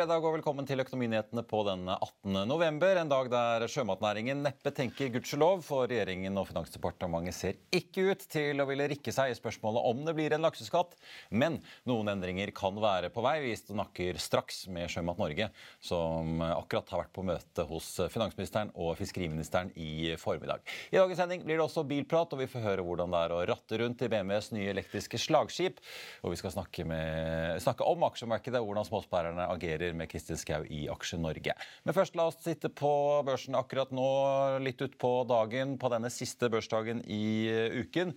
Fredag og velkommen til Økonominyhetene på den 18. november. En dag der sjømatnæringen neppe tenker gudskjelov, for regjeringen og Finansdepartementet ser ikke ut til å ville rikke seg i spørsmålet om det blir en lakseskatt. Men noen endringer kan være på vei. Vi snakker straks med Sjømat Norge, som akkurat har vært på møte hos finansministeren og fiskeriministeren i formiddag. I dagens sending blir det også bilprat, og vi får høre hvordan det er å ratte rundt i BMWs nye elektriske slagskip. Og vi skal snakke, med, snakke om aksjemarkedet, hvordan småsparerne agerer med Kristin Skau i Aksje-Norge. Men først la oss sitte på børsen akkurat nå, litt utpå dagen, på denne siste børsdagen i uken.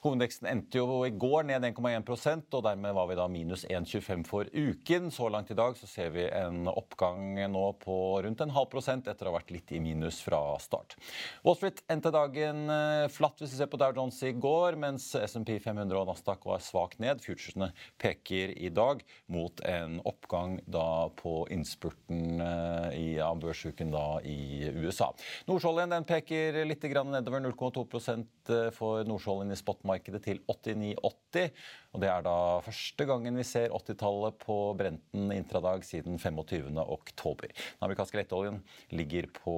Hovedveksten endte jo i går ned 1,1% og dermed var vi da minus 1,25 for uken. Så langt i dag så ser vi en oppgang nå på rundt en halv prosent etter å ha vært litt i minus fra start. Wall Street endte dagen eh, flatt hvis vi ser på Dow Jones i går, mens SMP 500 og Nasdaq var svakt ned. Futuresene peker i dag mot en oppgang da på innspurten eh, i børsuken da i USA. Nordsjøoljen den peker litt nedover 0,2 eh, for nordsjøoljen i spotmarkedet markedet til 89,80. Og Det er da første gangen vi ser 80-tallet på Brenten intradag siden 25. oktober. Den amerikanske lettoljen ligger på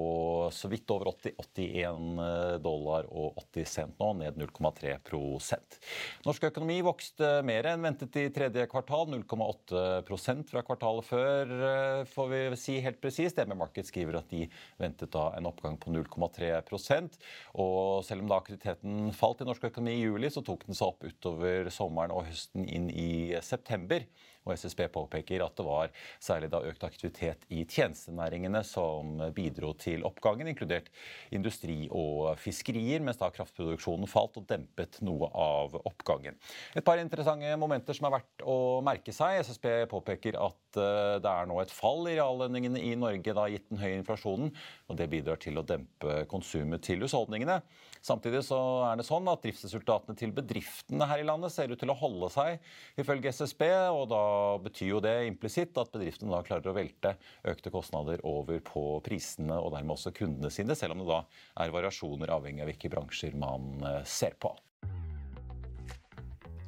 så vidt over 80, 81 dollar og 80 cent nå, ned 0,3% Norsk økonomi vokste mer enn ventet i tredje kvartal, 0,8% fra kvartalet før, får vi si helt presist. DME Market skriver at de ventet da en oppgang på 0,3 Og selv om da aktiviteten falt i norsk økonomi i juli, så tok den seg opp utover sommeren og høsten inn i september. Og SSB påpeker at det var særlig da økt aktivitet i tjenestenæringene som bidro til oppgangen, inkludert industri og fiskerier, mens da kraftproduksjonen falt og dempet noe av oppgangen. Et par interessante momenter som er verdt å merke seg. SSB påpeker at eh, det er nå et fall i reallønningene i Norge, da gitt den høye inflasjonen, og det bidrar til å dempe konsumet til husholdningene. Samtidig så er det sånn at driftsresultatene til bedriftene her i landet ser ut til å holde seg, ifølge SSB. og Da betyr jo det implisitt at bedriftene da klarer å velte økte kostnader over på prisene og dermed også kundene sine, selv om det da er variasjoner avhengig av hvilke bransjer man eh, ser på.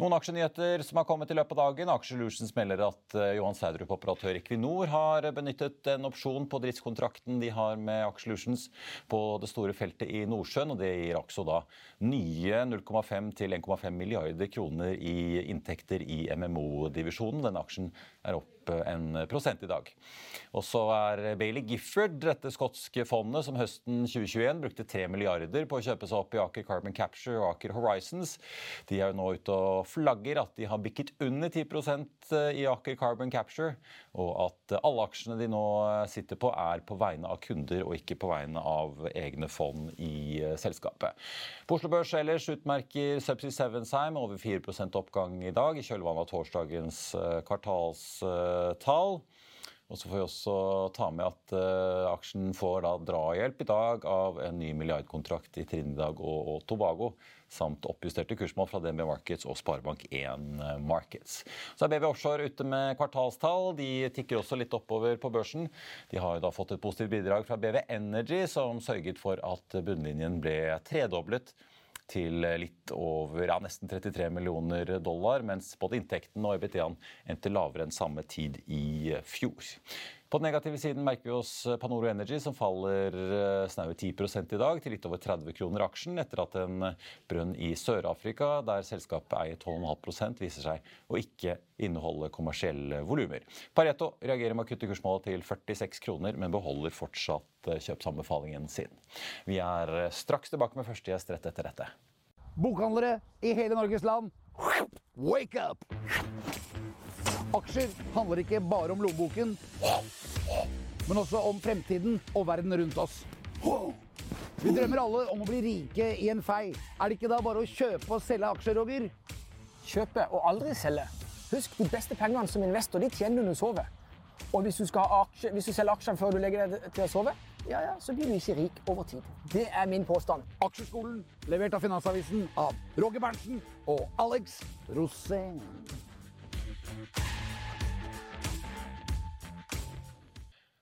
Noen aksjenyheter som har kommet i løpet av dagen. Aksjelutions melder at uh, Johan Sverdrup, operatør Equinor, har benyttet en opsjon på driftskontrakten de har med Aksjelutions på det store feltet i Nordsjøen. og Det gir også da nye 0,5 til 1,5 milliarder kroner i inntekter i MMO-divisjonen. Denne aksjen er opp opp en prosent i dag. Og så er Bailey Gifford, dette skotske fondet som høsten 2021 brukte 3 milliarder på å kjøpe seg opp i Aker Carbon Capture og Aker Horizons. De er jo nå ute og flagger at de har bikket under 10% i Aker Carbon Capture, og at alle aksjene de nå sitter på, er på vegne av kunder og ikke på vegne av egne fond i selskapet. På Oslo Børs ellers utmerker Subsea Sevensheim over 4 oppgang i dag i kjølvannet av torsdagens kvartalstall. Og så får vi også ta med at uh, aksjen får da drahjelp i dag av en ny milliardkontrakt i Trinidad og, og Tobago, samt oppjusterte kursmål fra DNB Markets og Sparebank1 Markets. Så er BV Offshore ute med kvartalstall. De tikker også litt oppover på børsen. De har jo da fått et positivt bidrag fra BV Energy, som sørget for at bunnlinjen ble tredoblet til litt over ja, nesten 33 millioner dollar, mens både inntekten og EBT-en endte lavere enn samme tid i fjor. På den negative siden merker vi oss Panoro Energy, som faller eh, snaue 10 i dag, til litt over 30 kroner aksjen, etter at en brønn i Sør-Afrika, der selskapet eier 12,5% viser seg å ikke inneholde kommersielle volumer. Pareto reagerer med å kutte kursmålet til 46 kroner, men beholder fortsatt eh, kjøpsanbefalingen sin. Vi er eh, straks tilbake med første gjest rett etter dette. Bokhandlere i hele Norges land, wake up! Aksjer handler ikke bare om lommeboken, men også om fremtiden og verden rundt oss. Vi drømmer alle om å bli rike i en fei. Er det ikke da bare å kjøpe og selge aksjer, Roger? Kjøpe og aldri selge. Husk, de beste pengene som investor de tjener når du sover. Og hvis du, aksje, hvis du selger aksjene før du legger deg til å sove, ja, ja, så blir du ikke rik over tid. Det er min påstand. Aksjeskolen, levert av Finansavisen av Roger Berntsen og Alex Rosén.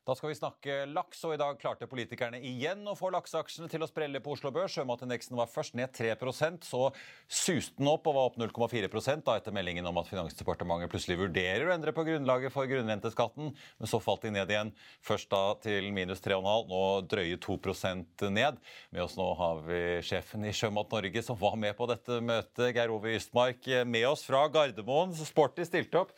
Da skal vi snakke laks, og i dag klarte politikerne igjen å få lakseaksjene til å sprelle på Oslo Børs. Sjømatindeksen var først ned 3% så suste den opp og var opp 0,4% da etter meldingen om at Finansdepartementet plutselig vurderer å endre på grunnlaget for grunnrenteskatten. Men så falt de ned igjen, først da til minus 3,5, nå drøye 2% ned. Med oss nå har vi sjefen i Sjømat Norge som var med på dette møtet, Geir Ove Ystmark, med oss fra Gardermoen. Så sporty stilte opp.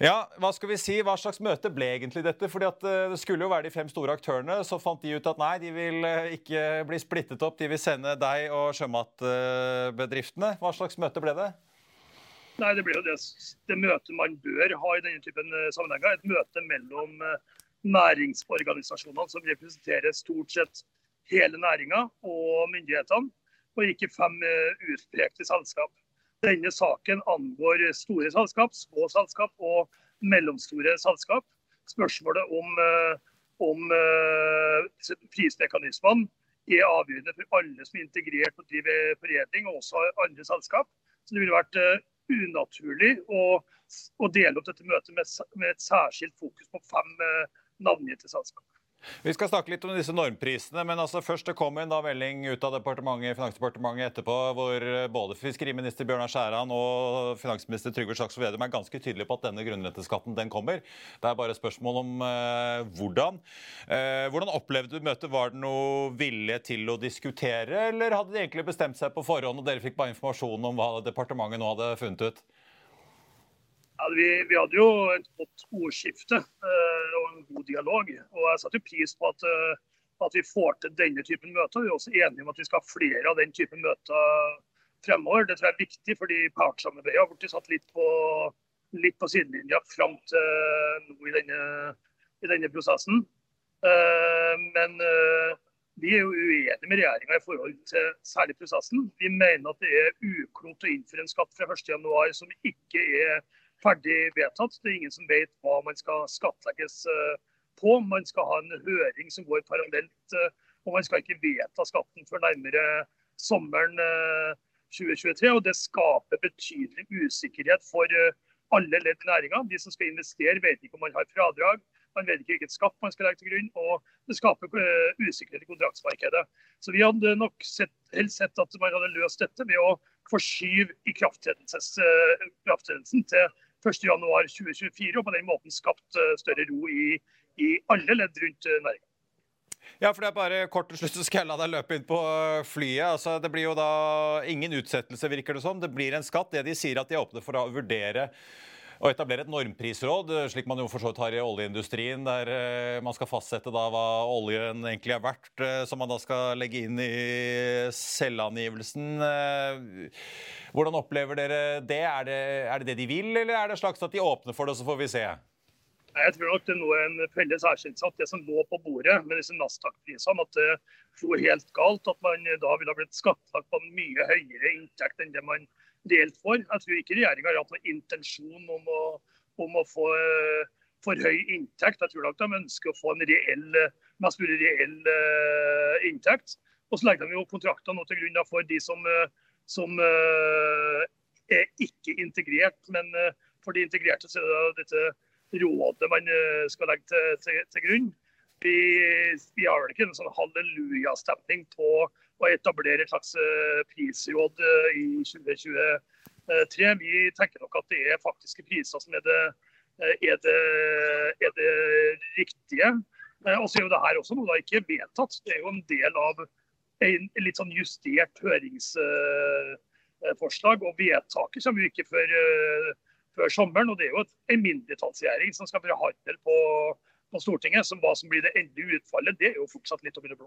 Ja, hva skal vi si? Hva slags møte ble egentlig dette? Fordi at eh, Det skulle jo være de fem store aktørene. Så fant de ut at nei, de vil eh, ikke bli splittet opp. De vil sende deg og sjømatbedriftene. Hva slags møte ble det? Nei, Det ble jo det, det møtet man bør ha i denne typen eh, sammenhenger. Et møte mellom næringsorganisasjonene som representerer stort sett hele næringa og myndighetene, og ikke fem utpekte selskap. Denne saken angår store selskap, små selskap og mellomstore selskap. Spørsmålet om, eh, om eh, prismekanismene er avgjørende for alle som er integrert og driver foredling, og også andre selskap. Så det ville vært eh, unaturlig å, å dele opp dette møtet med, med, et særskilt fokus på fem navngitte selskap. Vi skal snakke litt om disse normprisene, men altså først det kom en da melding ut av departementet, Finansdepartementet etterpå hvor både fiskeriminister Bjørnar Skjæran og finansminister Trygve Slagsvold Vedum er ganske tydelige på at denne grunnrenteskatten den kommer. Det er bare spørsmål om eh, hvordan. Eh, hvordan opplevde du møtet? Var det noe vilje til å diskutere, eller hadde de egentlig bestemt seg på forhånd, og dere fikk bare informasjon om hva departementet nå hadde funnet ut? Ja, vi, vi, hadde jo et godt ordskifte uh, og en god dialog. og Jeg setter pris på at, uh, at, vi får til denne typen møter. Vi er også enige om at vi skal ha flere av den typen møter fremover. Det tror jeg er viktig, fordi partssamarbeidet har blitt satt litt på, litt på sidelinja fram til nå i denne, i denne prosessen. Uh, men vi er jo uenige med regjeringa i forhold til særlig prosessen. Vi mener at det er uklokt å innføre en skatt fra 1.1 som ikke er ferdig vedtatt. Det er ingen som vet hva man skal skattlegges eh, på. Man skal ha en høring som går parallelt, eh, og man skal ikke vedta skatten før nærmere sommeren 2023. Eh, og Det skaper betydelig usikkerhet for alle ledd i næringa. De som skal investere, vet ikke om man har fradrag. Man vet ikke hvilken skatt man skal legge til grunn, og det skaper usikkerhet i kontraktsmarkedet. Så Vi hadde nok sett, helst sett at man hadde løst dette ved å forskyve ikrafttredelsen til 1.1.2024, og på den måten skapt eh, større ro i, i alle ledd rundt eh, næringa. Ja, for det er bare kort til slutt, så skal jeg la deg løpe inn på eh, flyet. Altså, det blir jo da ingen utsettelse, virker det som. Det blir en skatt. Det de sier at de er åpne for å vurdere Å etablere et normprisråd, slik man jo for så vidt har i oljeindustrien, der eh, man skal fastsette da hva oljen egentlig er verdt, eh, som man da skal legge inn i selvangivelsen. Eh, hvordan opplever dere det? Er, det? er det det de vil, eller er det slags at de åpner for det, så får vi se? Jeg tror nok det er en felles erkjennelse at det som lå på bordet med disse Nasdaq-prisene, at det slo helt galt. At man da ville blitt skattlagt på en mye høyere inntekt enn det man delt for. Jeg tror ikke regjeringa har hatt noen intensjon om å, om å få uh, for høy inntekt. Jeg tror nok de ønsker å få en reell, mest mulig reell uh, inntekt. Og så legger de jo kontrakter nå til grunn for de som, uh, som er ikke integrert. Men for de integrerte så er det dette rådet man skal legge til, til, til grunn. Vi, vi, har vel ikke en sånn hallelujastemning på å etablere et slags eh, prisråd eh, i 2023. Vi tenker nok at det er faktiske priser som er det, eh, er det, er det riktige. Og så er jo det her også noe da ikke vedtatt. Det er jo en del av en litt sånn justert høringsforslag. Og vedtaket kommer jo ikke før, før, sommeren. Og det er jo en mindretallsregjering som skal forhandle på, på Stortinget. Så hva som blir det endelige utfallet, det er jo fortsatt litt over det blå.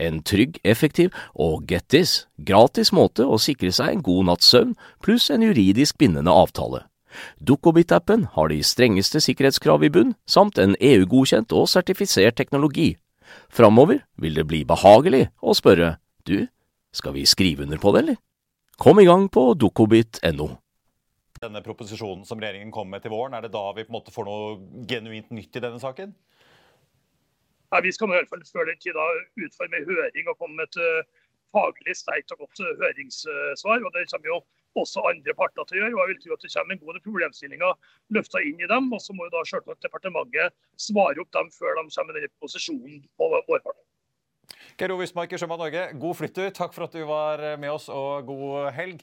en trygg, effektiv og get this, gratis måte å sikre seg en god natts søvn pluss en juridisk bindende avtale. Dukkobit-appen har de strengeste sikkerhetskrav i bunn, samt en EU-godkjent og sertifisert teknologi. Framover vil det bli behagelig å spørre du, skal vi skrive under på det, eller? Kom i gang på dukkobit.no. Denne proposisjonen som regjeringen kommer med til våren, er det da vi på en måte får noe genuint nytt i denne saken? Ja, vi skal i hvert fall før den tid utforme høring og komme med et uh, faglig sterkt og godt uh, høringssvar. og Det kommer jo også andre parter til å gjøre. og jeg vil tro at Det kommer en god problemstillinger løfta inn i dem. og Så må jo da selvsagt departementet svare opp dem før de kommer med den posisjonen på vårparten. Ysmark i Sjømat Norge, god flyttur. Takk for at du var med oss, og god helg.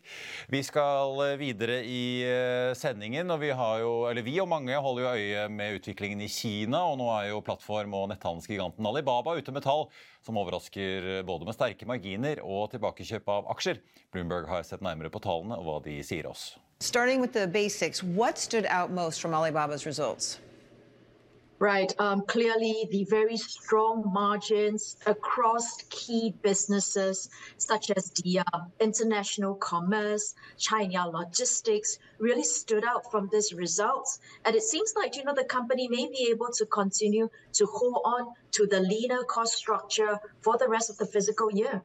Vi skal videre i eh, sendingen, og vi, jo, vi og mange holder jo øye med utviklingen i Kina. Og nå er jo plattform- og netthandelsgiganten Alibaba ute med tall som overrasker både med sterke marginer og tilbakekjøp av aksjer. Bloomberg har sett nærmere på tallene og hva de sier oss. Starting with the basics, what stood out most from Alibaba's results? Right. Um, clearly, the very strong margins across key businesses such as the uh, international commerce, China logistics really stood out from this results. And it seems like, you know, the company may be able to continue to hold on to the leaner cost structure for the rest of the fiscal year.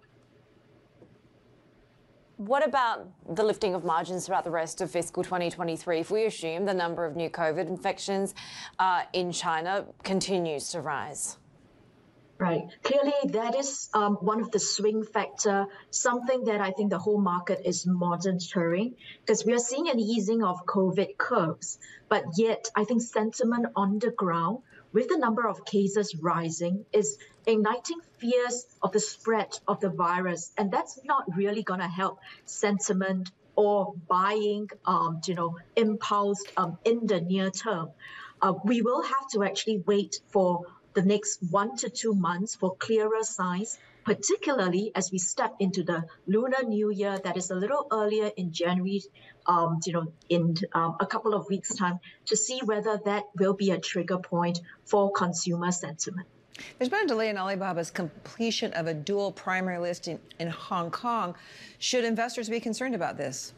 What about the lifting of margins throughout the rest of fiscal 2023? If we assume the number of new COVID infections uh, in China continues to rise. Right. Clearly, that is um, one of the swing factor, something that I think the whole market is monitoring because we are seeing an easing of COVID curves. But yet, I think sentiment on the ground with the number of cases rising is igniting fears of the spread of the virus. And that's not really going to help sentiment or buying, um, you know, impulse um, in the near term. Uh, we will have to actually wait for the next one to two months for clearer signs particularly as we step into the Lunar New Year that is a little earlier in January, um, you know, in um, a couple of weeks' time, to see whether that will be a trigger point for consumer sentiment. There's been a delay in Alibaba's completion of a dual primary listing in Hong Kong. Should investors be concerned about this?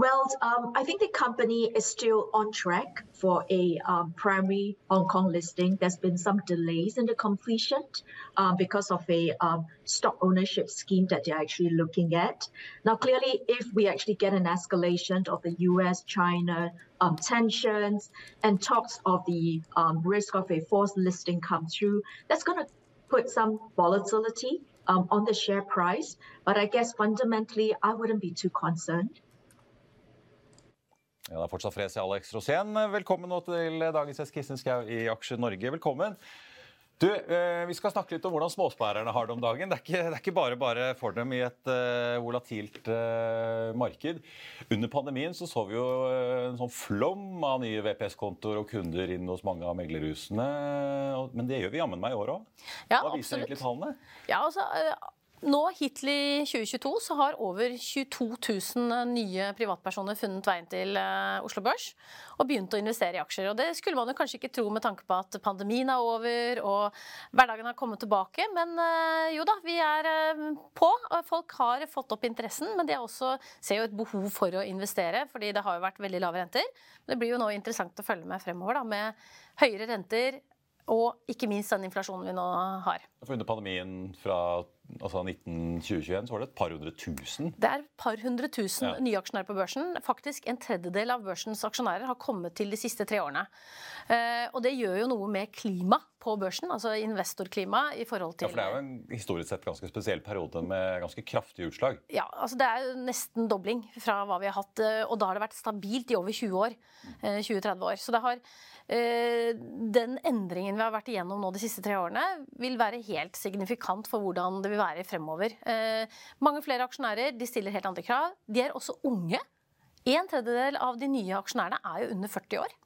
Well, um, I think the company is still on track for a um, primary Hong Kong listing. There's been some delays in the completion um, because of a um, stock ownership scheme that they're actually looking at. Now, clearly, if we actually get an escalation of the US China um, tensions and talks of the um, risk of a forced listing come through, that's going to put some volatility on the share price. But I guess fundamentally, I wouldn't be too concerned. Ja, det er fortsatt fres i Alex Rosén. Velkommen nå til dagens gjest, Kristin Skau i Aksje Norge. Velkommen. Du, eh, Vi skal snakke litt om hvordan småsparerne har det om dagen. Det er ikke, det er ikke bare bare for dem i et uh, volatilt uh, marked. Under pandemien så, så vi jo en sånn flom av nye VPS-kontoer og kunder inn hos mange av meglerhusene. Men det gjør vi jammen meg i år òg. Ja, Hva viser absolutt. egentlig tallene? Ja, altså... Nå Hittil i 2022 så har over 22 000 nye privatpersoner funnet veien til eh, Oslo Børs og begynt å investere i aksjer. Og Det skulle man jo kanskje ikke tro med tanke på at pandemien er over og hverdagen har kommet tilbake. Men eh, jo da, vi er eh, på. Folk har fått opp interessen, men de også ser jo et behov for å investere, fordi det har jo vært veldig lave renter. Men det blir jo nå interessant å følge med fremover da, med høyere renter og ikke minst den inflasjonen vi nå har. For Under pandemien fra altså 1920-21 så var det et par hundre tusen. Det er et par hundre tusen Ja. nye aksjonærer på børsen. Faktisk en tredjedel av børsens aksjonærer har kommet til de siste tre årene. Eh, og det gjør jo noe med klima på børsen, altså investorklima i forhold til Ja, for Det er jo en historisk sett ganske spesiell periode med ganske kraftige utslag. Ja, altså Det er jo nesten dobling fra hva vi har hatt. eh, Og da har det vært stabilt i over 20 år. eh, 20-30 år. Så det har, eh, den endringen vi har vært igjennom nå de siste tre årene, vil være helt signifikant for hvordan det vil være fremover. Eh, mange flere aksjonærer de stiller helt andre krav. De er også unge. En tredjedel av de nye aksjonærene er jo under 40 år.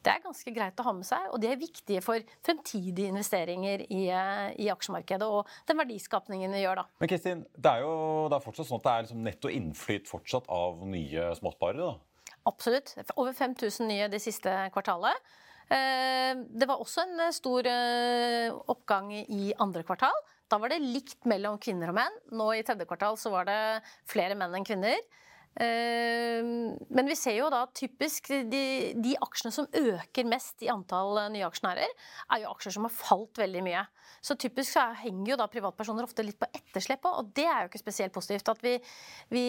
Det er ganske greit å ha med seg, og de er viktige for fremtidige investeringer i, eh, i aksjemarkedet og den verdiskapningen vi gjør da. Men Kristin, det er jo det er fortsatt sånn at det er liksom netto innflyt fortsatt av nye småsparere. da. Absolutt. Over 5000 nye det siste kvartalet. Eh, Det var også en stor oppgang i andre kvartal. Da var det likt mellom kvinner og menn. Nå i tredje kvartal så var det flere menn enn kvinner. Eh, Men vi ser jo da typisk de, de aksjene som øker mest i antall eh, nye aksjonærer, er jo aksjer som har falt veldig mye. Så typisk så henger jo da privatpersoner ofte litt på etterslep, og det er jo ikke spesielt positivt. At vi, vi,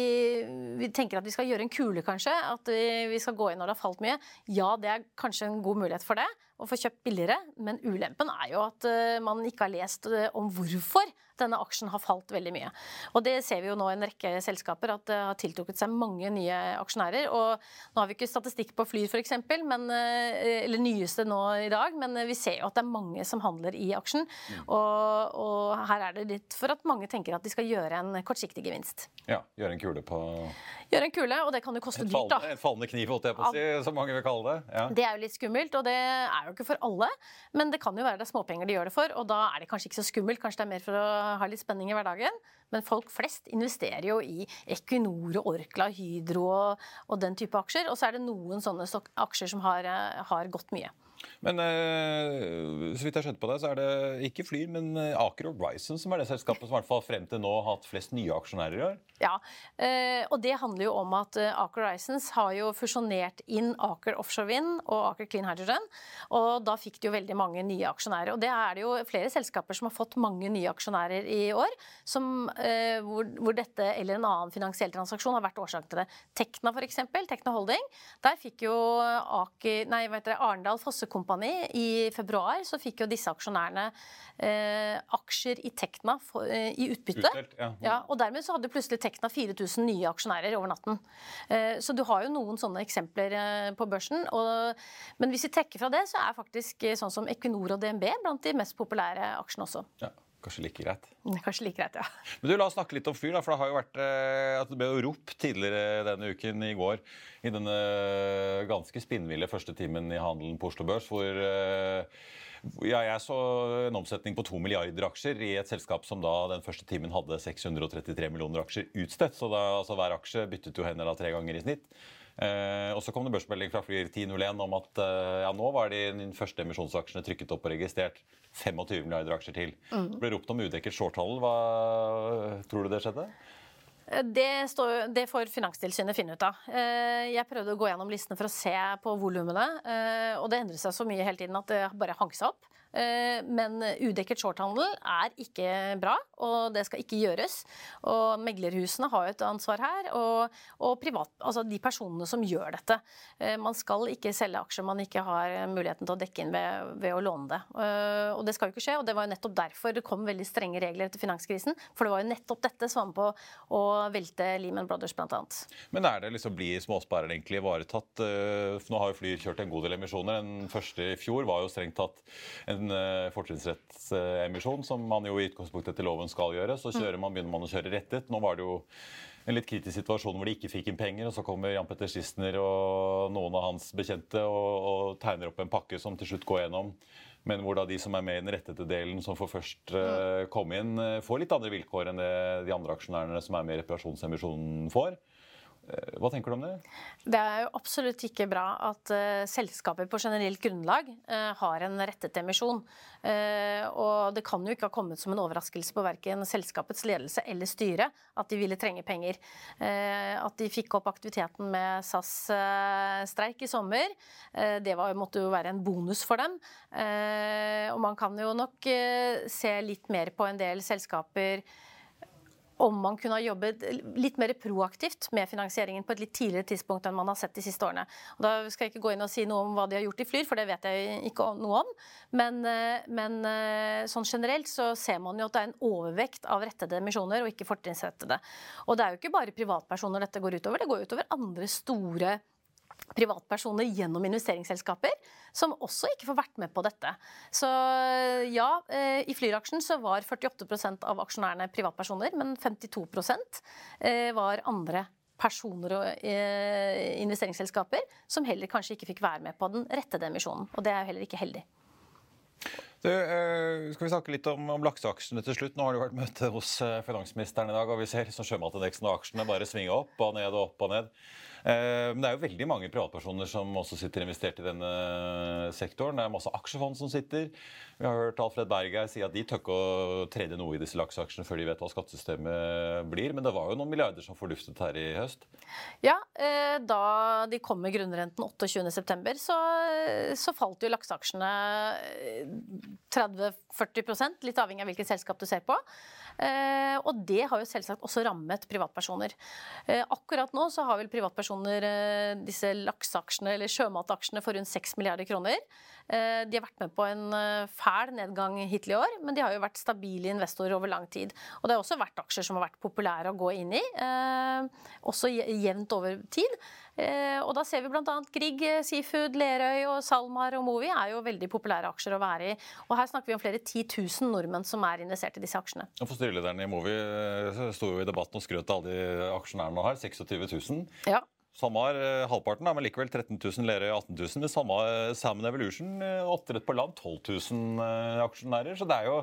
vi tenker at vi skal gjøre en kule, kanskje. At vi, vi skal gå inn når det har falt mye. Ja, det er kanskje en god mulighet for det, å få kjøpt billigere, men ulempen er jo at eh, man ikke har lest om hvorfor denne aksjen har falt veldig mye. Og det ser vi jo nå i en rekke selskaper, at det har tiltrukket seg mange nye aksjonærer. Og nå har vi ikke statistikk på Flyr f.eks., eller nyeste nå i dag, men vi ser jo at det er mange som handler i aksjen. Og, og her er det litt for at mange tenker at de skal gjøre en kortsiktig gevinst. Ja, Gjøre en kule på Gjøre en kule, og det kan jo koste et dyrt, da. En fallende kniv, holdt jeg på å si, som mange vil kalle det. Ja. Det er jo litt skummelt, og det er jo ikke for alle. Men det kan jo være det er småpenger de gjør det for, og da er det kanskje ikke så skummelt. Kanskje det er mer for å ha litt spenning i hverdagen. Men folk flest investerer jo i Equinor og Orkla, Hydro og, og den type aksjer. Og så er det noen sånne aksjer som har, eh, har gått mye. Men eh, så vidt jeg skjønte på det, så er det ikke Flyr, men eh, Aker og Ryson som er det selskapet som i hvert fall frem til nå har hatt flest nye aksjonærer i år. Ja, eh, og det handler jo om at Aker Horizons har jo fusjonert inn Aker Offshore Wind og Aker Clean Hydrogen, og da fikk de jo veldig mange nye aksjonærer. Og det er det jo flere selskaper som har fått mange nye aksjonærer i år, som, eh, hvor, hvor dette eller en annen finansiell transaksjon har vært årsak til det. Tekna f.eks., Tekna Holding, der fikk jo Aker, nei, hva heter det, Arendal Fosse Kompani i februar, så fikk jo disse aksjonærene eh, aksjer i Tekna for, eh, i utbytte. Utdelt, ja. Ja, og dermed så hadde plutselig Tekna 4000 nye aksjonærer over natten. Eh, Så du har jo noen sånne eksempler eh, på børsen. Og, men hvis vi trekker fra det, så er faktisk eh, sånn som Equinor og DNB blant de mest populære aksjene også. Ja. Kanskje like greit. Kanskje like greit, ja. Men du, La oss snakke litt om fyr. da, for Det har jo vært eh, at det ble jo rop tidligere denne uken i går i denne ganske spinnville første timen i handelen på Oslo Børs, hvor eh, ja, jeg så en omsetning på to milliarder aksjer i et selskap som da den første timen hadde 633 millioner aksjer utstedt. Så da, altså hver aksje byttet jo hender da tre ganger i snitt. Eh, og Så kom det børsmelding fra Flyr 1001 om at eh, ja, nå var de første emisjonsaksjene trykket opp og registrert. 25 milliarder aksjer til. Mm. Det ble ropt om udekket shorthandel. Hva tror du det skjedde? Det, står, det, får Finanstilsynet finne ut av. Eh, jeg prøvde å gå gjennom listene for å se på volumene. Eh, og det endret seg så mye hele tiden at det bare hang seg opp. Eh, men udekket shorthandel er ikke bra, og det skal ikke gjøres. Og meglerhusene har jo et ansvar her, og, og privat, altså de personene som gjør dette. Eh, man skal ikke selge aksjer man ikke har muligheten til å dekke inn ved, ved å låne det. Eh, og det skal jo ikke skje, og det var jo nettopp derfor det kom veldig strenge regler etter finanskrisen. For det var jo nettopp dette som var med på å velte Lehman Brothers bl.a. Men er det liksom blir småsparere egentlig ivaretatt? Nå har jo Flyr kjørt en god del emisjoner. Den første i fjor var jo strengt tatt en en eh, fortrinnsrettsemisjon, som man jo i utgangspunktet etter loven skal gjøre. Så man, begynner man å kjøre rettet. Nå var det jo en litt kritisk situasjon hvor de ikke fikk inn penger, og så kommer Jan Petter Schistner og noen av hans bekjente og, og, tegner opp en pakke som til slutt går gjennom. Men hvor da de som er med i den rettede delen, som får først uh, komme inn, uh, får litt andre vilkår enn det de andre aksjonærene som er med i reparasjonsemisjonen får. Eh, hva tenker du om det? Det er jo absolutt ikke bra at uh, selskaper på generelt grunnlag uh, har en rettet emisjon. Uh, og det kan jo ikke ha kommet som en overraskelse på verken selskapets ledelse eller styre at de ville trenge penger. at de fikk opp aktiviteten med SAS-streik i sommer, det var, måtte jo være en bonus for dem. og man kan jo nok se litt mer på en del selskaper om man kunne ha jobbet litt mer proaktivt med finansieringen på et litt tidligere tidspunkt enn man har sett de siste årene. Og da skal jeg ikke gå inn og si noe om hva de har gjort i Flyr, for det vet jeg ikke noe om. Men, eh, men eh, sånn generelt så ser man jo at det er en overvekt av rettede emisjoner og ikke fortrinnsrettede. Og det er jo ikke bare privatpersoner dette går utover, det går utover andre store privatpersoner gjennom investeringsselskaper, som også ikke får vært med på dette. Så ja, eh, i Flyr-aksjen så var 48% av aksjonærene privatpersoner, men 52 eh, var andre personer og eh, investeringsselskaper som heller kanskje ikke fikk være med på den rettede emisjonen. Og det er jo heller ikke heldig. Du, skal vi snakke litt om, om, lakseaksjene til slutt? Nå har det vært møte hos finansministeren i dag, og vi ser så sjømatindeksen og aksjene bare svinge opp og ned og opp og ned. Eh, men det er jo veldig mange privatpersoner som også sitter investert i denne sektoren. Det er masse aksjefond som sitter. Vi har hørt Alfred Berg si at de tør ikke å trede noe i disse lakseaksjene før de vet hva skattesystemet blir. Men det var jo noen milliarder som forduftet her i høst? Ja, eh, da de kom med grunnrenten 28.9, så, så falt jo lakseaksjene 30-40 eh, litt avhengig av hvilket selskap du ser på. Eh, og det har jo selvsagt også rammet privatpersoner. Eh, akkurat nå så har vel privatpersoner eh, disse lakseaksjene eller sjømataksjene for rundt 6 milliarder kroner. De har vært med på en fæl nedgang hittil i år, men de har jo vært stabile investorer over lang tid. Og det har også vært aksjer som har vært populære å gå inn i, også jevnt over tid. Eh, og da ser vi bl.a. Grieg, Seafood, Lerøy og SalMar og Movi er jo veldig populære aksjer å være i. Og her snakker vi om flere 10 000 nordmenn som er investert i disse aksjene. For Styrelederen i Movi eh, sto jo i debatten og skrøt av alle de aksjonærene her. 26 000. Ja. SalMar eh, halvparten, men likevel 13 000, Lerøy 18 000. Men samme Salmon Evolution, oppdrett på land, 12 000 aksjonærer. Så det er jo,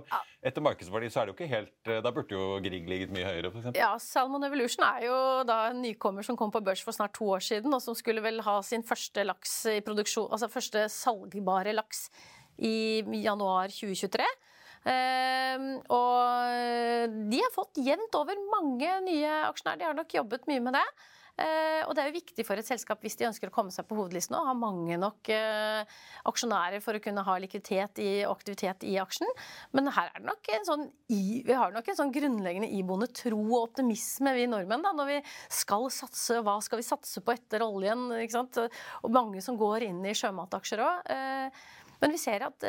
etter markedsverdi så er det jo ikke helt Da burde jo Grieg ligget mye høyere, f.eks. Ja, Salmon Evolution er jo da en nykommer som kom på børs for snart to år siden, og som skulle vel ha sin første laks i produksjon, altså første salgbare laks i januar 2023. Uh, og de har fått jevnt over mange nye aksjonærer. De har nok jobbet mye med det. Uh, og det er jo viktig for et selskap hvis de ønsker å komme seg på hovedlisten og ha mange nok uh, aksjonærer for å kunne ha likviditet i, og aktivitet i aksjen. Men her er det nok en sånn, vi har nok en sånn grunnleggende iboende tro og optimisme, vi nordmenn, da, når vi skal satse. Hva skal vi satse på etter oljen? Ikke sant? Og mange som går inn i sjømataksjer òg. Uh, men vi ser at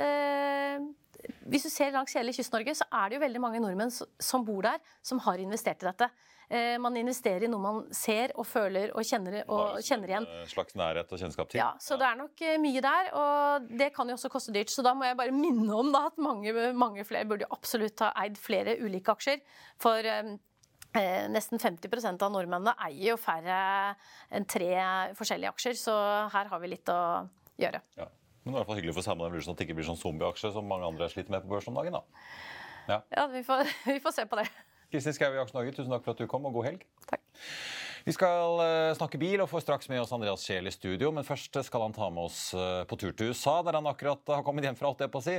hvis du ser langs hele Kyst-Norge, så er det jo veldig mange nordmenn som bor der, som har investert i dette. Eh, man investerer i noe man ser og føler og kjenner, og kjenner igjen. En slags nærhet og kjennskap til. Ja, så det er nok eh, mye der, og det kan jo også koste dyrt. Så da må jeg bare minne om da, at mange, mange flere burde jo absolutt ha eid flere ulike aksjer. For eh, Eh, nesten 50 av nordmennene eier jo færre enn tre forskjellige aksjer, så her har vi litt å gjøre. Ja. Men det er i hvert fall hyggelig for Salmon Evolution at det ikke blir sånn zombieaksje som mange andre sliter med på børsen om dagen. da. Ja, ja vi, får, vi, får, se på det. Kristin Skau i Aksje Norge, tusen takk for at du kom, og god helg. Takk. Vi skal eh, snakke bil og får straks med oss Andreas Scheel i studio. Men først skal han ta med oss eh, på tur til USA, der han akkurat har kommet hjem fra. alt det på å si.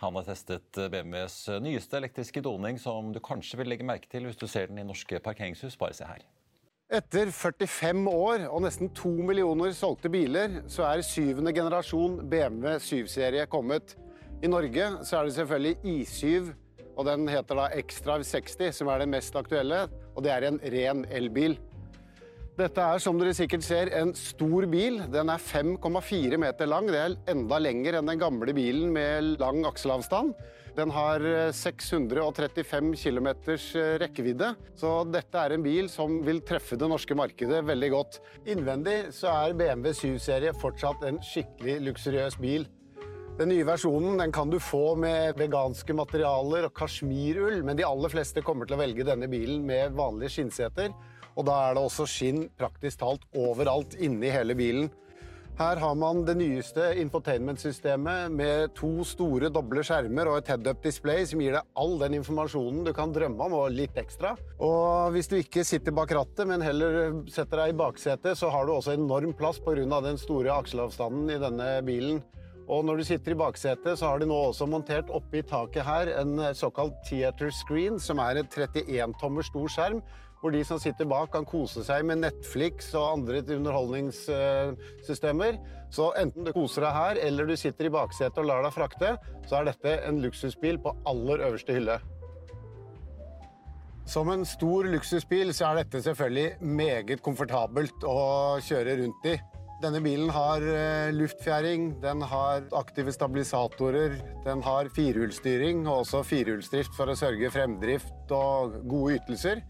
Han har testet eh, BMWs nyeste elektriske doning, som du kanskje vil legge merke til hvis du ser den i norske parkeringshus. Bare se her. Etter 45 år og nesten to millioner solgte biler, så er syvende generasjon BMW 7-serie kommet. I Norge så er det selvfølgelig I7, og den heter da Xdrive 60, som er den mest aktuelle. Og det er en ren elbil. Dette er, som dere sikkert ser, en stor bil. Den er 5,4 meter lang. Det er enda lenger enn den gamle bilen med lang akselavstand. Den har 635 eh, km eh, rekkevidde, så dette er en bil som vil treffe det norske markedet veldig godt. Innvendig så er BMW 7-serie fortsatt en skikkelig luksuriøs bil. Den nye versjonen den kan du få med veganske materialer og kasjmirull, men de aller fleste kommer til å velge denne bilen med vanlige skinnseter. Og da er det også skinn praktisk talt overalt inni hele bilen. Her har man det nyeste infotainment-systemet med to store doble skjermer og et head-up display som gir deg all den informasjonen du kan drømme om, og litt ekstra. Og hvis du ikke sitter bak rattet, men heller setter deg i baksetet, så har du også enorm plass pga. den store akselavstanden i denne bilen. Og når du sitter i baksetet, så har de nå også montert oppi taket her en såkalt theater screen, som er en 31 tommer stor skjerm hvor de som sitter bak kan kose seg med Netflix og andre underholdningssystemer. Så enten du koser deg her, eller du sitter i baksetet og lar deg frakte, så er dette en luksusbil på aller øverste hylle. Som en stor luksusbil så er dette selvfølgelig meget komfortabelt å kjøre rundt i. Denne bilen har eh, luftfjæring, den har aktive stabilisatorer, den har firehjulsstyring og også firehjulsdrift for å sørge fremdrift og gode ytelser.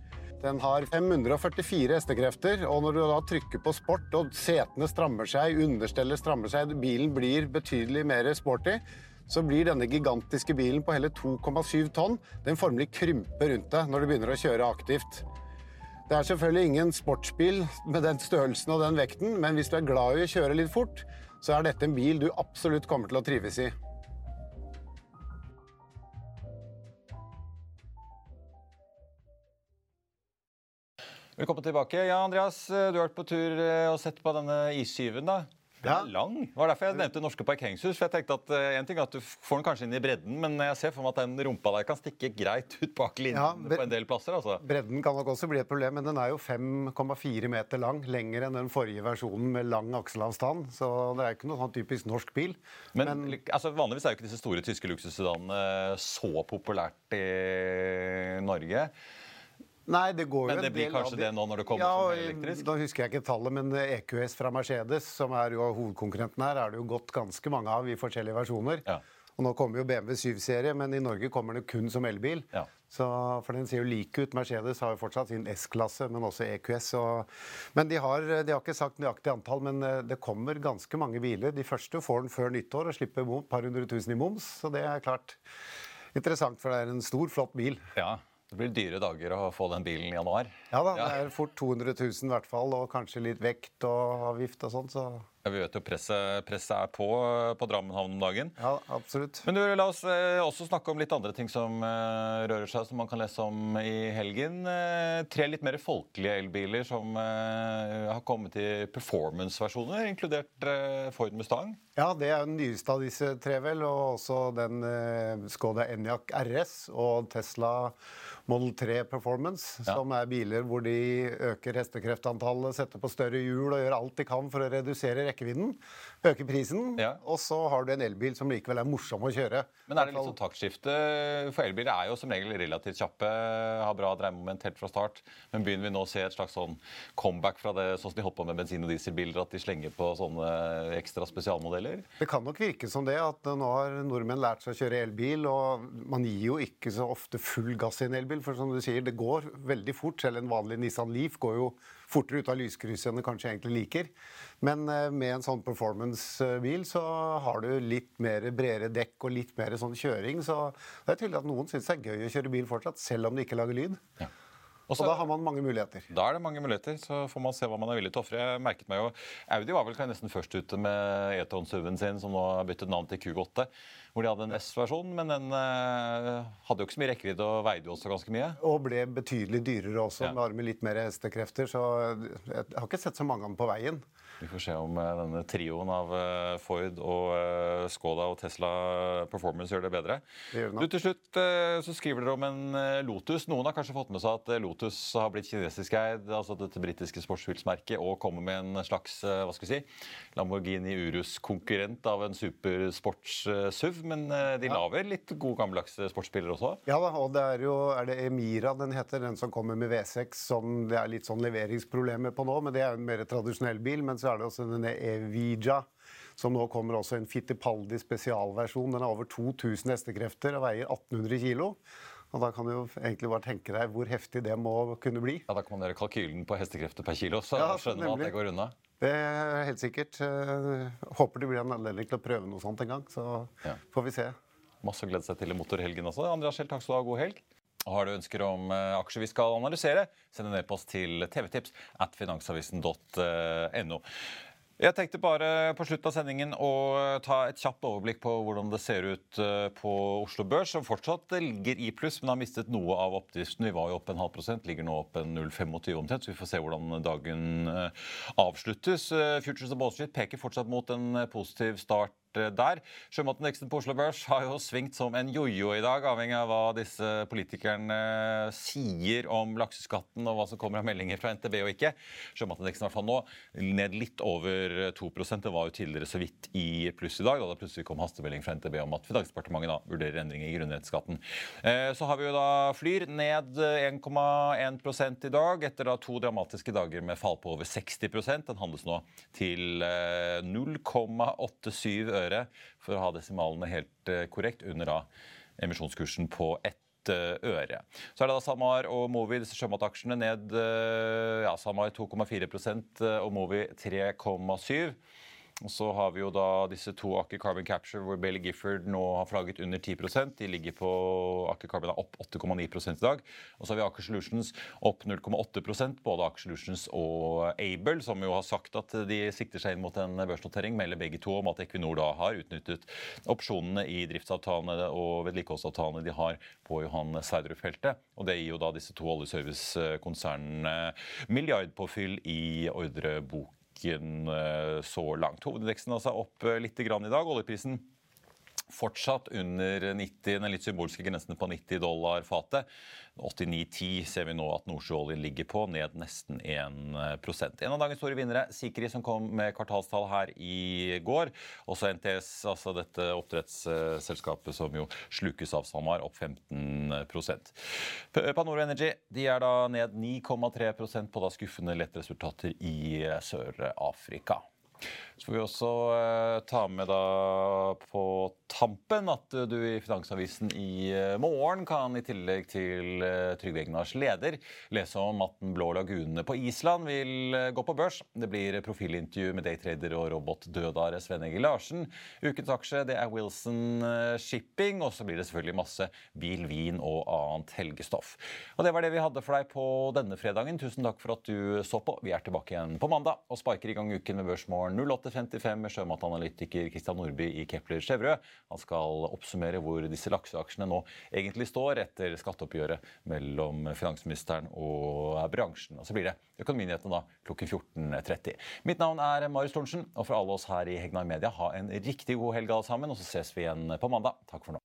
Den har 544 hestekrefter, og når du da trykker på sport og setene strammer seg, understellet strammer seg, bilen blir betydelig mer sporty, så blir denne gigantiske bilen på hele 2,7 tonn den formelig krymper rundt deg når du begynner å kjøre aktivt. Det er selvfølgelig ingen sportsbil med den størrelsen og den vekten, men hvis du er glad i å kjøre litt fort, så er dette en bil du absolutt kommer til å trives i. Velkommen tilbake. Ja, Andreas, du har vært på tur eh, og sett på denne isskiven. da. Den er lang. Det var derfor jeg nevnte norske parkeringshus. for jeg tenkte at uh, en ting er at Du får den kanskje inn i bredden, men jeg ser for meg at den rumpa der kan stikke greit ut bak linjen ja, på en del plasser. altså. Bredden kan nok også bli et problem, men den er jo 5,4 meter lang. Lenger enn den forrige versjonen med lang akselavstand. Så det er ikke noe sånn typisk norsk bil. Men, men altså, vanligvis er jo ikke disse store tyske luksussedanene så populært i Norge. Nei, det går men det blir kanskje det nå når det kommer ja, som elektrisk? Da husker jeg ikke tallet, men EQS fra Mercedes, som er jo hovedkonkurrenten her, er det jo gått ganske mange av i forskjellige versjoner. Ja. Og Nå kommer jo BMW 7-serie, men i Norge kommer det kun som elbil. Ja. Så, for den ser jo lik ut. Mercedes har jo fortsatt sin S-klasse, men også EQS. Og, men de har, de har, ikke sagt nøyaktig antall, men eh, det kommer ganske mange biler. De første får den før nyttår og slipper et par hundre tusen i moms, så det er klart interessant, for det er en stor, flott bil. Ja, det blir dyre dager å få den bilen i januar. Ja da, det er fort 200 000 i hvert fall, og kanskje litt vekt og avgift og sånn. så... Ja, Vi vet jo presset, presset er på på Drammen havn om dagen. Ja, absolutt. Men du, la oss eh, også snakke om litt andre ting som eh, rører seg, som man kan lese om i helgen. Eh, tre litt mer folkelige elbiler som har kommet i performance-versjoner, inkludert Ford Mustang. Ja, det er den nyeste av disse tre, vel. Og også den Skoda Enyaq RS og Tesla Model 3 Performance, ja. som er biler hvor de øker hestekreftantallet, setter på større hjul og gjør alt de kan for å redusere rekkevidden. Øke prisen. Ja. Og så har du en elbil som likevel er morsom å kjøre. Men er det litt sånn taktskifte? For elbiler er jo som regel relativt kjappe, har bra dreiemoment helt fra start. Men begynner vi nå å se et slags sånn comeback fra det sånn som de holdt på med bensin- og dieselbiler, at de slenger på sånne ekstra spesialmodeller? Det kan nok virke som det, at nå har nordmenn lært seg å kjøre elbil. Og man gir jo ikke så ofte full gass i en elbil, for som du sier, det går veldig fort. Selv en vanlig Nissan Leaf går jo fortere ut av lyskrysset enn du kanskje egentlig liker. Men eh, med en sånn performance-bil så har du litt mer bredere dekk og litt mer sånn kjøring. Så det er tydelig at noen syns det er gøy å kjøre bil fortsatt, selv om det ikke lager lyd. Ja. Også, og da har man mange muligheter. Da er det mange muligheter, så får man se hva man er villig til å ofre. Jeg merket meg jo, Audi var vel nesten først ute med E-Tron SUV-en sin, som nå har byttet navn til Q8. Hvor de hadde en S-versjon, men den eh, hadde jo ikke så mye rekkevidde og veide jo også ganske mye. Og ble betydelig dyrere også, ja. med litt mer hestekrefter. Så jeg har ikke sett så mange av dem på veien. Vi får se om eh, denne trioen av eh, Ford og eh, Skoda og Tesla Performance gjør det bedre. Det gjør det du, til slutt så skriver dere om en Lotus. Noen har kanskje fått med seg at Lotus har blitt kinesisk eid, altså dette britiske sportsbilsmerket, og kommer med en slags hva skal vi si, Lamborghini Urus-konkurrent av en supersports-SUV. Men de ja. lager litt gode gammeldagse sportsbiler også? Ja da, og det er jo er det Emira den heter, den som kommer med V6, som det er litt sånn leveringsproblemer på nå. Men det er jo en mer tradisjonell bil. mens så er det også denne Evija, som nå kommer også en Fittipaldi spesialversjon. Den har over 2000 hestekrefter og veier 1800 kg. Og Da kan du jo egentlig bare tenke deg hvor heftig det må kunne bli. Ja, Da kan man gjøre kalkylen på hestekrefter per kilo, så ja, skjønner man at det går unna. Det er helt sikkert. Eh, håper det blir en anledning til å prøve noe sånt en gang. Så ja. får vi se. Masse å glede seg til i motorhelgen også. Andreas Schjeldt, takk skal du ha. God helg. Har du ønsker om uh, aksjer vi skal analysere, send en e-post til tvtips at finansavisen.no. Jeg tenkte bare på slutten av sendingen å ta et kjapt overblikk på hvordan det ser ut eh, på Oslo Børs, som fortsatt ligger i pluss, men har mistet noe av oppdriften. Vi var jo opp en halv prosent, ligger nå opp en 0,25 omtrent, så vi får se hvordan dagen eh, avsluttes. Futures of Wall Street peker fortsatt mot en positiv start Eh, der. Sjømatindeksen på Oslo Børs har jo svingt som en jojo i dag, avhengig av hva disse politikerne sier om lakseskatten og hva som kommer av meldinger fra NTB og ikke. Sjømatindeksen i hvert fall nå ned litt over 2% Det var jo tidligere så vidt i pluss i dag, da det plutselig kom hastemelding fra NTB om at Finansdepartementet da vurderer endringer i grunnrettsskatten. Eh, så har vi jo da Flyr ned 1,1 i dag, etter da to dramatiske dager med fall på over 60% Den handles nå til 0,87 øre øre, for å ha desimalene helt eh, korrekt, under da emisjonskursen på ett eh, øre. Så er det da SalMar og Movi, disse sjømataksjene, ned eh, ja, SalMar 2,4% og Movi 3,7 og så har vi jo da disse to Aker Carbon Capture hvor Bailey Gifford nå har flagget under 10% De ligger på Aker Carbon er opp 8,9 i dag. Og så har vi Aker Solutions opp 0,8% både Aker Solutions og Able, som jo har sagt at de sikter seg inn mot en børsnotering, melder begge to om at Equinor da har utnyttet opsjonene i driftsavtalene og vedlikeholdsavtalene de har på Johan Sverdrup-feltet. Og det gir jo da disse to oljeservicekonsernene milliardpåfyll i ordrebok politikken eh, så langt. Hovedindeksen altså opp eh, litt i dag. Oljeprisen fortsatt under 90, den litt symbolske grensen på 90 dollar fatet. 89,10 ser vi nå at nordsjøoljen ligger på, ned nesten 1% En av dagens store vinnere, Sikri, som kom med kvartalstall her i går. Også NTS, altså dette oppdrettsselskapet som jo slukes av SalMar, opp 15% Panoro Energy de er da ned 9,3% på da skuffende lettresultater i Sør-Afrika. Så får vi også eh, ta med da på tampen at du i Finansavisen i eh, morgen kan i tillegg til eh, Trygve Egnars leder lese om at Den blå lagunene på Island vil gå på børs. Det blir profilintervju med daytrader og robotdødare Sven Egil Larsen. Ukens aksje det er Wilson Shipping, og så blir det selvfølgelig masse bil, vin og annet helgestoff. Og Det var det vi hadde for deg på denne fredagen. Tusen takk for at du så på. Vi er tilbake igjen på mandag og sparker i gang uken med Børsmorgen 08 8.55 med sjømatanalytiker Christian Nordby i Kepler Chevrolet. Han skal oppsummere hvor disse lakseaksjene nå egentlig står etter skatteoppgjøret mellom finansministeren og bransjen. Og så blir det Økonominyhetene da klokken 14.30. Mitt navn er Marius Thorensen, og for alle oss her i Hegnar Media, ha en riktig god helg alle sammen, og så ses vi igjen på mandag. Takk for nå.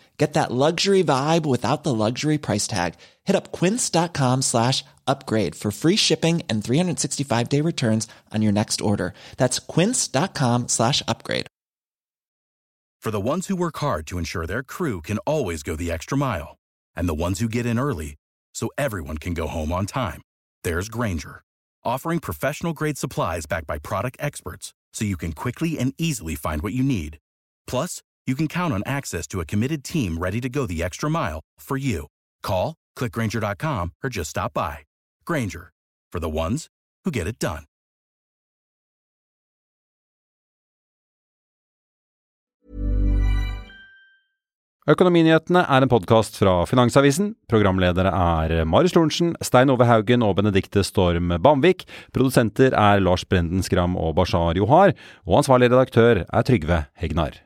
Get that luxury vibe without the luxury price tag. Hit up quince.com slash upgrade for free shipping and 365 day returns on your next order. That's quince.com slash upgrade. For the ones who work hard to ensure their crew can always go the extra mile, and the ones who get in early so everyone can go home on time, there's Granger, offering professional grade supplies backed by product experts so you can quickly and easily find what you need. Plus, you can count on access to a committed team ready to go the extra mile for you. Call, clickgranger.com, or just stop by. Granger, for the ones who get it done. Økonominyhetene er en podkast fra Finansavisen. Programledere er Marius Lorentzen, Stein Ove Haugen og Benedikte Storm Bamvik. Produsenter er Lars Brenden Skram og Bashar Johar. Og ansvarlig redaktør er Trygve Hegnar.